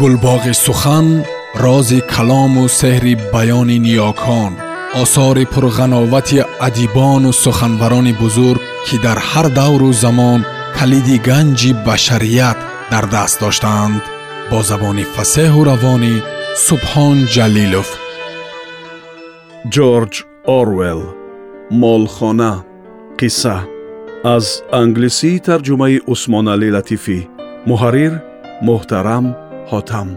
гулбоғи сухан рози калому сеҳри баёни ниёкон осори пурғановати адибону суханбарони бузург ки дар ҳар давру замон калиди ганҷи башарият дар даст доштаанд бо забони фасеҳу равонӣ субҳон ҷалилов. Ҷорҷ орвел молхона қисса аз англисии тарҷумаи усмоналӣ латифӣ муҳаррир муҳтарам ҳотам.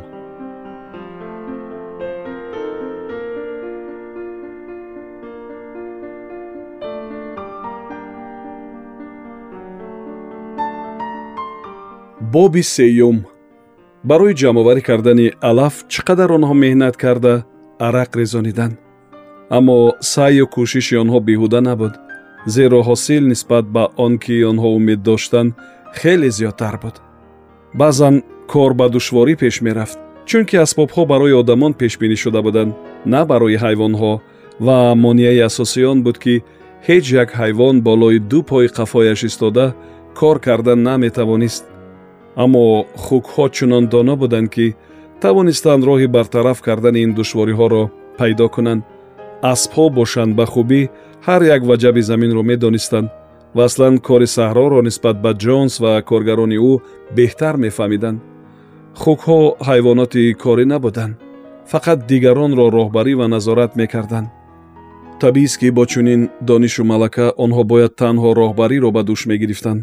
Боби сеюм. Барои ҷамъоварӣ кардани алаф чӣ қадар онҳо меҳнат карда арақ резонидан. Аммо саъю кӯшиши онҳо беҳуда набуд зеро ҳосил нисбат ба он ки онҳо умед доштанд хеле зиёдтар буд. Баъзан кор ба душворӣ пеш мерафт чунки асбобҳо барои одамон пешбинӣ шуда буданд на барои ҳайвонҳо. Ва монеаи асосӣ он буд ки ҳеҷ як ҳайвон болои ду пои қафояш истода кор кардан наметавонист. Аммо хукҳо чунон доно буданд ки тавонистанд роҳи бартараф кардани ин душвориҳоро пайдо кунанд. Аспҳо бошанд ба хубӣ ҳар як ваҷаби заминро медонистанд ва аслан кори саҳроро нисбат ба ҷонс ва коргарони ӯ беҳтар мефаҳмиданд хукҳо ҳайвоноти корӣ набуданд. Фақат дигаронро роҳбарӣ ва назорат мекарданд. Табиист ки бо чунин донишу малака онҳо бояд танҳо роҳбариро ба дӯш мегирифтанд.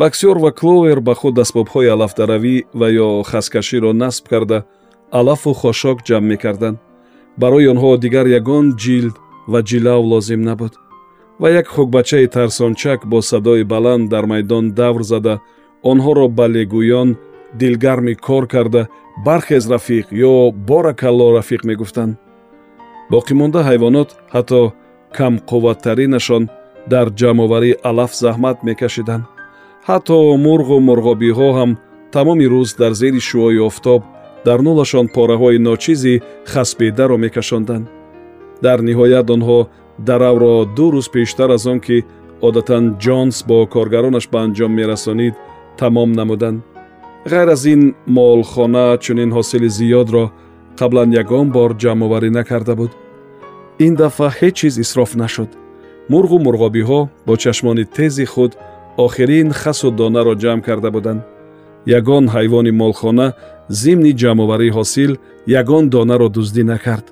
Баксёр ва кловер ба худ асбобҳои алафдаравӣ ва ё хаскаширо насб карда алафу хошок ҷамъ мекарданд. Барои онҳо дигар ягон ҷилд ва ҷилав лозим набуд. Ва як хукбачаи тарсончак бо садои баланд дар майдон давр зада онҳоро ба легӯён дилгарми кор карда бархез рафиқ ё боракалло рафиқ мегуфтанд. Боқимонда ҳайвонот ҳатто камқувваттаринашон дар ҷамъоварии алаф заҳмат мекашиданд. Ҳатто мурғу мурғобиҳо ҳам тамоми рӯз дар зери шуои офтоб дар нӯлашон пораҳои ночизи хасбедаро мекашонданд. Дар ниҳоят онҳо даравро ду рӯз пештар аз он ки одатан ҷонс бо коргаронаш ба анҷом мерасонид тамом намуданд ғайр аз ин молхона чунин ҳосили зиёдро қаблан ягон бор ҷамъоварӣ накарда буд. Ин дафъа ҳеҷ чиз исроф нашуд. Мурғу мурғобиҳо бо чашмони тези худ охирин хасу донаро ҷамъ карда буданд. Ягон ҳайвони молхона зимни ҷамъоварии ҳосил ягон донаро дуздӣ накард.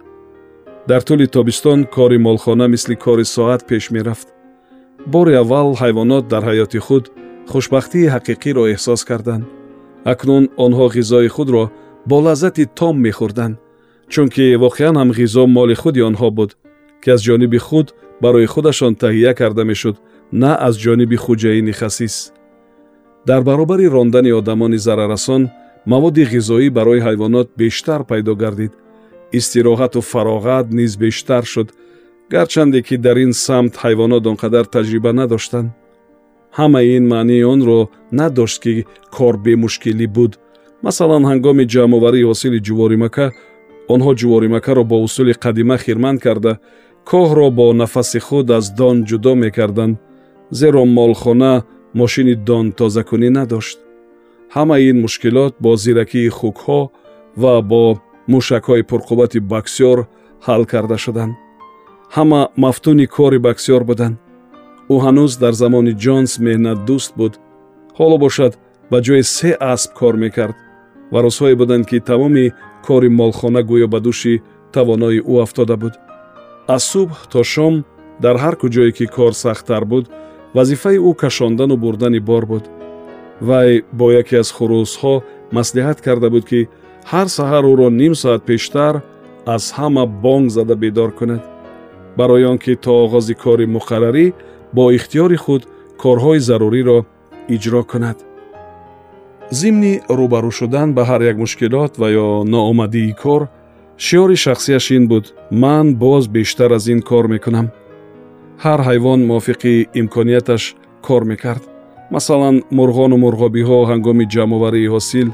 Дар тӯли тобистон кори молхона мисли кори соат пеш мерафт. Бори аввал ҳайвонот дар ҳаёти худ хушбахтии ҳақиқиро эҳсос карданд акнун онҳо ғизои худро бо лаззати том мехӯрданд чунки воқеан ҳам ғизо моли худи онҳо буд ки аз ҷониби худ барои худашон таҳия карда мешуд на аз ҷониби хуҷаини хасис дар баробари рондани одамони зараррасон маводи ғизоӣ барои ҳайвонот бештар пайдо гардид. Истироҳату фароғат низ бештар шуд гарчанде ки дар ин самт ҳайвонот он қадар таҷриба надоштанд ҳамаи ин маънии онро надошт ки кор бемушкилӣ буд. Масалан ҳангоми ҷамъоварии ҳосили ҷуворимака онҳо ҷуворимакаро бо усули қадима хирманд карда. Коҳро бо нафаси худ аз дон ҷудо мекарданд зеро молхона мошини донтозакунӣ надошт. Ҳамаи ин мушкилот бо зиракии хукҳо ва бо мушакҳои пурқуввати баксёр ҳал карда шуданд. Ҳама мафтуни кори баксёр буданд ӯ ҳанӯз дар замони ҷонс меҳнатдӯст буд. Ҳоло бошад ба ҷои се асб кор мекард ва рӯзҳое буданд ки тамоми кори молхона гӯё ба дӯши тавонои ӯ афтода буд. Аз субҳ то шом дар ҳар куҷое ки кор сахттар буд вазифаи ӯ кашондану бурдани бор буд. Вай бо яке аз хурӯсҳо маслиҳат карда буд ки ҳар саҳар ӯро ним соат пештар аз ҳама бонг зада бедор кунад. Барои он ки то оғози кори муқаррарӣ бо ихтиёри худ корҳои заруриро иҷро кунад. Зимни рӯбарӯ шудан ба ҳар як мушкилот ва ё ноомадии кор шиёри шахсияш ин буд ман боз бештар аз ин кор мекунам ҳар ҳайвон мувофиқи имконияташ кор мекард. Масалан мурғону мурғобиҳо ҳангоми ҷамъоварии ҳосил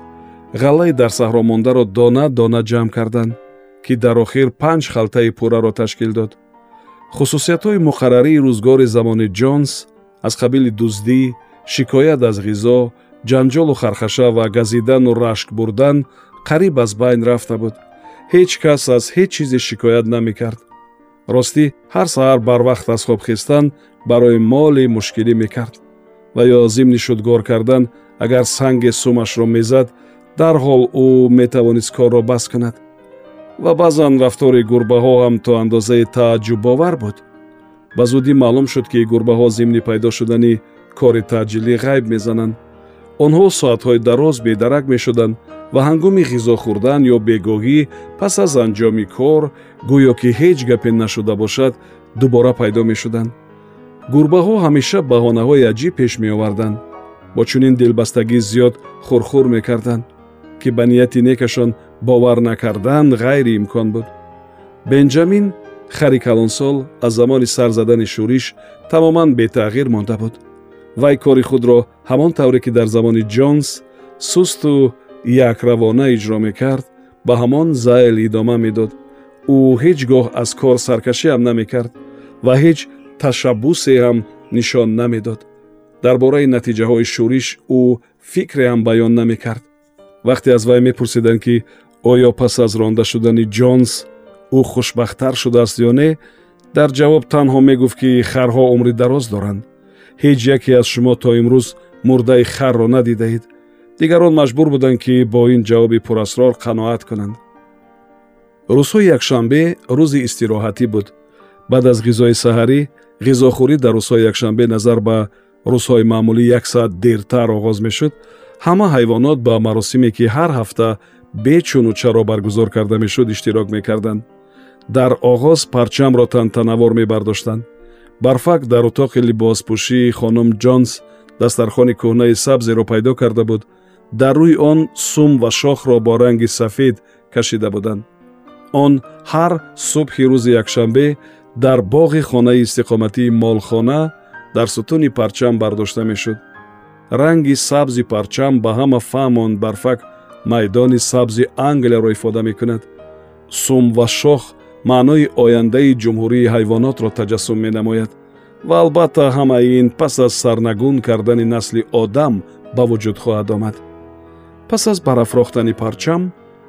ғаллаи дар саҳро мондаро дона дона ҷамъ карданд ки дар охир панҷ халтаи пурраро ташкил дод хусусиятҳои муқаррарии рӯзгори замони ҷонс аз қабили дуздӣ шикоят аз ғизо ҷанҷолу хархаша ва газидану рашк бурдан қариб аз байн рафта буд. Ҳеҷ кас аз ҳеҷ чизе шикоят намекард. Ростӣ ҳар саҳар барвақт аз хоб хистан барои моле мушкилӣ мекард. Ва ё зимни шудгор кардан агар санге сумашро мезад дарҳол ӯ метавонист корро бас кунад ва баъзан рафтори гурбаҳо ҳам то андозае тааҷҷубовар буд. Ба зудӣ маълум шуд ки гурбаҳо зимни пайдо шудани кори таъҷилӣ ғайб мезананд. Онҳо соатҳои дароз бедарак мешуданд ва ҳангоми ғизо хӯрдан ё бегоҳӣ пас аз анҷоми кор гӯё ки ҳеҷ гапе нашуда бошад дубора пайдо мешуданд. Гурбаҳо ҳамеша баҳонаҳои аҷиб пеш меоварданд. Бо чунин дилбастагӣ зиёд хурхур мекарданд ки ба нияти некашон бовар накардан ғайриимкон буд. Бенҷамин хари калонсол аз замони сар задани шӯриш тамоман бетағйир монда буд. Вай кори худро ҳамон тавре ки дар замони ҷонс сусту якравона иҷро мекард ба ҳамон зайл идома медод. Ӯ ҳеҷ гоҳ аз кор саркашиам намекард ва ҳеҷ ташаббусе ҳам нишон намедод. Дар бораи натиҷаҳои шӯриш ӯ фикре ҳам баён намекард вақте аз вай мепурсиданд ки оё пас аз ронда шудани ҷонс ӯ хушбахттар шудааст ё не дар ҷавоб танҳо мегуфт ки харҳо умри дароз доранд. ҳеҷ яке аз шумо то имрӯз мурдаи харро надидаед дигарон маҷбур буданд ки бо ин ҷавоби пурасрор қаноат кунанд. Рӯзҳои якшанбе рӯзи истироҳатӣ буд. Баъд аз ғизои саҳарӣ ғизохӯрӣ дар рӯзҳои якшанбе назар ба рӯзҳои маъмулӣ як соат дертар оғоз мешуд ҳама ҳайвонот ба маросиме ки ҳар ҳафта бечуну чаро баргузор карда мешуд иштирок мекарданд. Дар оғоз парчамро тантанавор мебардоштанд. Барфак дар утоқи либоспӯшии хонум ҷонс дастархони кӯҳнаи сабзеро пайдо карда буд. Дар рӯи он сум ва шохро бо ранги сафед кашида буданд. Он ҳар субҳи рӯзи якшанбе дар боғи хонаи истиқоматии молхона дар сутуни парчам бардошта мешуд ранги сабзи парчам ба ҳама фаҳмон барфак майдони сабзи англияро ифода мекунад. Сум ва шох маънои ояндаи ҷумҳурии ҳайвонотро таҷассум менамояд. Ва албатта ҳамаи ин пас аз сарнагун кардани насли одам ба вуҷуд хоҳад омад. Пас аз барафрохтани парчам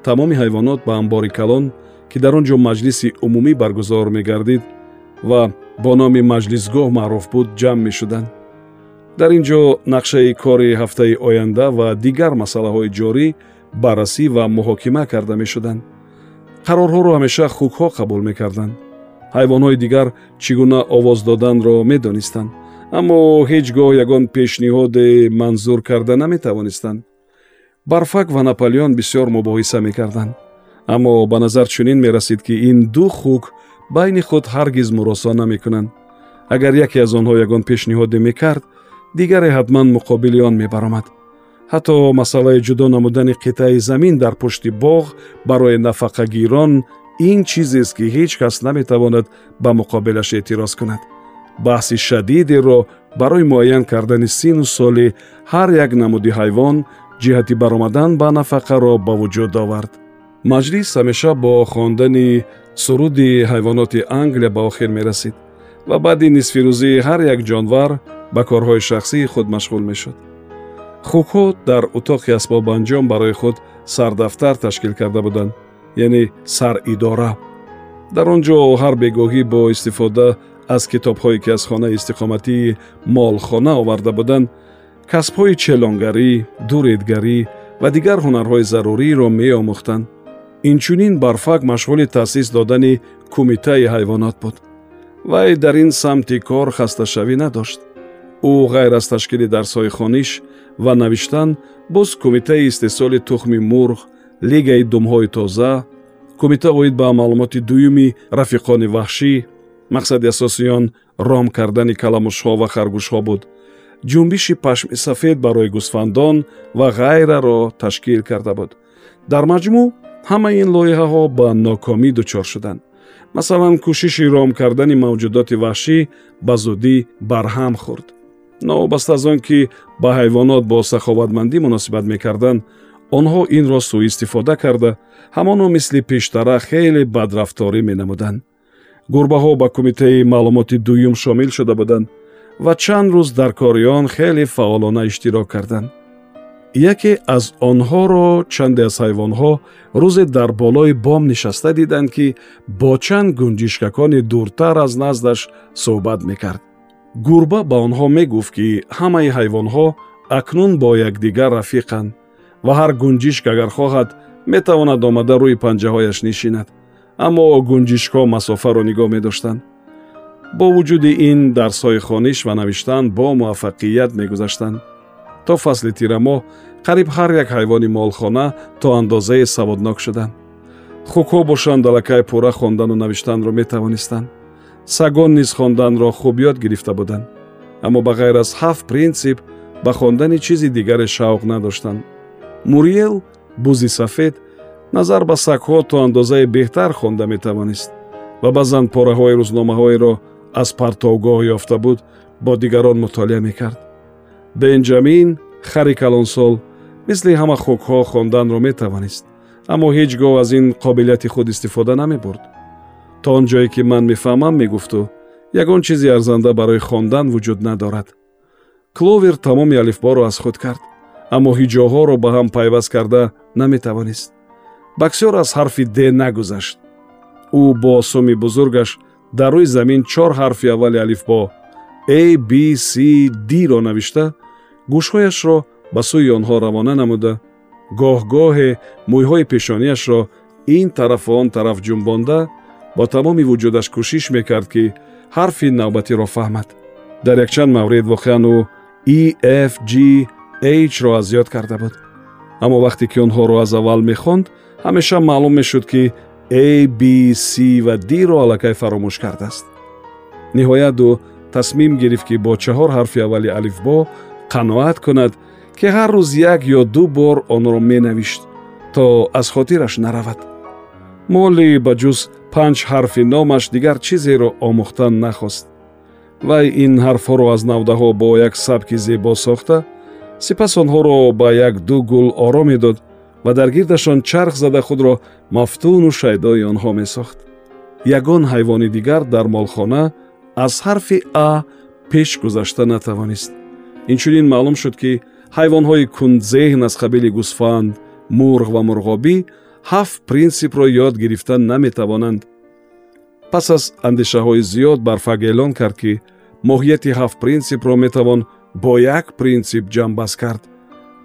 тамоми ҳайвонот ба амбори калон ки дар он ҷо маҷлиси умумӣ баргузор мегардид ва бо номи маҷлисгоҳ маъруф буд ҷамъ мешуданд дар ин ҷо нақшаи кори ҳафтаи оянда ва дигар масъалаҳои ҷорӣ баррасӣ ва муҳокима карда мешуданд. Қарорҳоро ҳамеша хукҳо қабул мекарданд. Ҳайвонҳои дигар чӣ гуна овоз доданро медонистанд аммо ҳеҷ гоҳ ягон пешниҳоде манзур карда наметавонистанд. Барфак ва наполеон бисёр мубоҳиса мекарданд аммо ба назар чунин мерасид ки ин ду хук байни худ ҳаргиз муросо намекунанд агар яке аз онҳо ягон пешниҳоде мекард дигаре ҳатман муқобили он мебаромад. Ҳатто масъалаи ҷудо намудани қитъаи замин дар пушти боғ барои нафақагирон ин чизест ки ҳеҷ кас наметавонад ба муқобилаш эътироз кунад. Баҳси шадидеро барои муайян кардани сину соли ҳар як намуди ҳайвон ҷиҳати баромадан ба нафақаро ба вуҷуд овард. Маҷлис ҳамеша бо хондани суруди ҳайвоноти англия ба охир мерасид ва баъди нисфирӯзӣ ҳар як ҷонвар ба корҳои шахсии худ машғул мешуд. Хукҳо дар утоқи асбобанҷом барои худ сардафтар ташкил карда буданд яъне саридора. Дар он ҷо ҳар бегоҳӣ бо истифода аз китобҳое ки аз хонаи истиқоматии молхона оварда буданд касбҳои челонгарӣ дуредгарӣ ва дигар ҳунарҳои заруриро меомӯхтанд. Инчунин барфак машғули таъсис додани кумитаи ҳайвонот буд. Вай дар ин самти кор хасташавӣ надошт ӯ ғайр аз ташкили дарсҳои хониш ва навиштан боз кумитаи истеҳсоли тухми мурғ лигаи думҳои тоза кумита оид ба маълумоти дуюми рафиқони ваҳшӣ мақсади асосии он ром кардани каламушҳо ва харгӯшҳо буд. Ҷунбиши пашми сафед барои гӯсфандон ва ғайраро ташкил карда буд. Дар маҷмӯъ ҳамаи ин лоиҳаҳо ба нокомӣ дучор шуданд. Масалан кӯшиши ром кардани мавҷудоти ваҳшӣ ба зудӣ барҳам хӯрд новобаста аз он ки ба ҳайвонот бо саховатмандӣ муносибат мекарданд онҳо инро сӯистифода карда ҳамоно мисли пештара хеле бадрафторӣ менамуданд. Гурбаҳо ба кумитаи маълумоти дуюм шомил шуда буданд ва чанд рӯз дар кори он хеле фаъолона иштирок карданд. Яке аз онҳоро чанде аз ҳайвонҳо рӯзе дар болои бом нишаста диданд ки бо чанд гунҷишкакони дуртар аз наздаш суҳбат мекард гурба ба онҳо мегуфт ки ҳамаи ҳайвонҳо акнун бо якдигар рафиқанд ва ҳар гунҷишк агар хоҳад метавонад омада рӯи панҷаҳояш нишинад. Аммо гунҷишкҳо масофаро нигоҳ медоштанд. Бо вуҷуди ин дарсҳои хониш ва навиштан бо муваффақият мегузаштанд. То фасли тирамоҳ қариб ҳар як ҳайвони молхона то андозае саводнок шуданд. Хукҳо бошанд аллакай пурра хондану навиштанро метавонистанд сагон низ хонданро хуб ёд гирифта буданд. Аммо ба ғайр аз ҳафт принсип ба хондани чизи дигаре шавқ надоштанд. Муриел бузи сафед назар ба сагҳо то андозае беҳтар хонда метавонист ва баъзан пораҳои рӯзномаҳоеро аз партовгоҳ ёфта буд бо дигарон мутолиа мекард. Бенҷамин хари калонсол мисли ҳама хукҳо хонданро метавонист аммо ҳеҷ гоҳ аз ин қобилияти худ истифода намебурд то он ҷое ки ман мефаҳмам мегуфту ягон чизи арзанда барои хондан вуҷуд надорад. Кловер тамоми алифборо аз худ кард аммо ҳиҷоҳоро ба ҳам пайваст карда наметавонист. Баксёр аз ҳарфи д нагузашт. Ӯ бо осуми бузургаш дар рӯи замин чор ҳарфи аввали алифбо a b c d-ро навишта гӯшҳояшро ба сӯи онҳо равона намуда гоҳ-гоҳе мӯйҳои пешонияшро ин тарафу он тараф ҷумбонда бо тамоми вуҷудаш кӯшиш мекард ки ҳарфи навбатиро фаҳмад. Дар якчанд маврид воқеан ӯ e f g h-ро аз ёд карда буд. Аммо вақте ки онҳоро аз аввал мехонд ҳамеша маълум мешуд ки a b c ва d-ро аллакай фаромӯш кардааст. Ниҳоят ӯ тасмим гирифт ки бо чаҳор ҳарфи аввали алифбо қаноат кунад ки ҳар рӯз як ё ду бор онро менавишт то аз хотираш наравад. Молли ба ҷуз панҷ ҳарфи номаш дигар чизеро омӯхтан нахост. Вай ин ҳарфҳоро аз навдаҳо бо як сабки зебо сохта сипас онҳоро ба як ду гул оро медод ва дар гирдашон чарх зада худро мафтуну шайдои онҳо месохт. Ягон ҳайвони дигар дар молхона аз ҳарфи а пеш гузашта натавонист. Инчунин маълум шуд ки ҳайвонҳои кундзеҳн аз қабили гусфанд мурғ ва мурғобӣ ҳафт принсипро ёд гирифта наметавонанд. Пас аз андешаҳои зиёд барфак эълон кард ки моҳияти ҳафт принсипро метавон бо як принсип ҷамъбаст кард.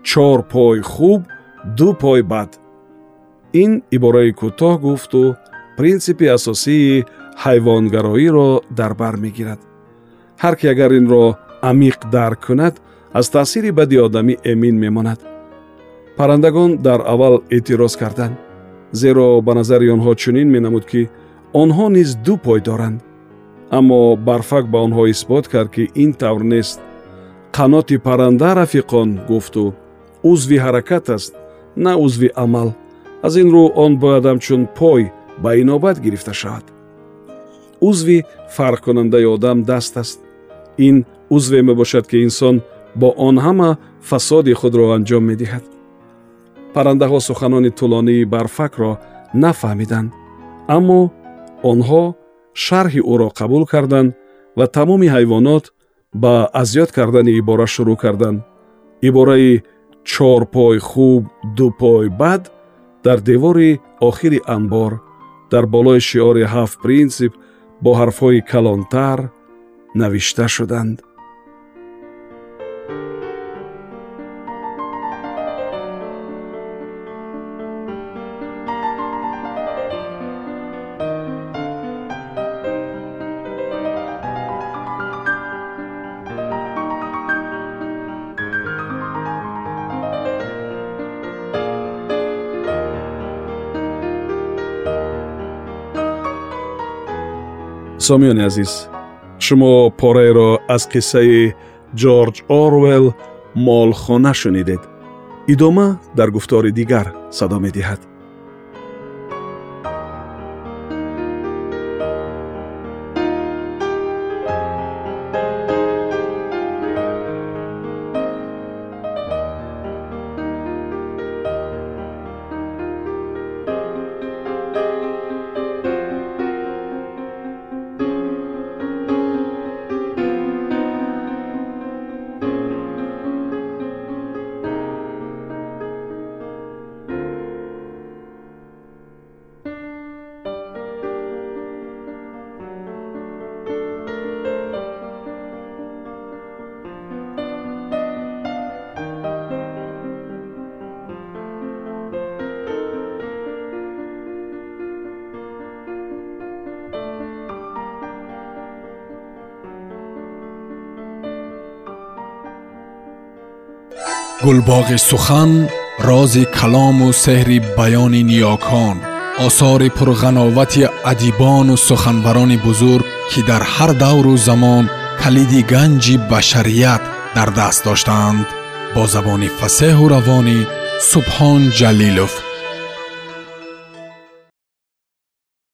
Чор пой хуб ду пой бад ин ибораи кӯтоҳ гуфту принсипи асосии ҳайвонгароиро дар бар мегирад. Ҳар ки агар инро амиқ дарк кунад аз таъсири бади одамӣ эмин мемонад. Паррандагон дар аввал эътироз карданд зеро ба назари онҳо чунин менамуд ки онҳо низ ду пой доранд. Аммо барфак ба онҳо исбот кард ки ин тавр нест. Қаноти парранда рафиқон гуфту узви ҳаракат аст на узви амал. Аз ин рӯ он бояд ҳамчун пой ба инобат гирифта шавад. Узви фарқкунандаи одам даст аст. Ин узве мебошад ки инсон бо он ҳама фасоди худро анҷом медиҳад паррандаҳо суханони тӯлонии барфакро нафаҳмиданд. Аммо онҳо шарҳи ӯро қабул карданд ва тамоми ҳайвонот ба азёд кардани ибора шурӯъ карданд. Ибораи чор пой хуб ду пой бад дар девори охири анбор дар болои шиори ҳафт принсип бо ҳарфҳои калонтар навишта шуданд сомиёни азиз шумо пораеро аз қиссаи ҷорҷ орвелл молхона шунидед. Идома дар гуфтори дигар садо медиҳад гулбоғи сухан рози калому сеҳри баёни ниёкон осори пурғановати адибону суханбарони бузург ки дар ҳар давру замон калиди ганҷи башарият дар даст доштаанд бо забони фасеҳу равонӣ субҳон ҷалилов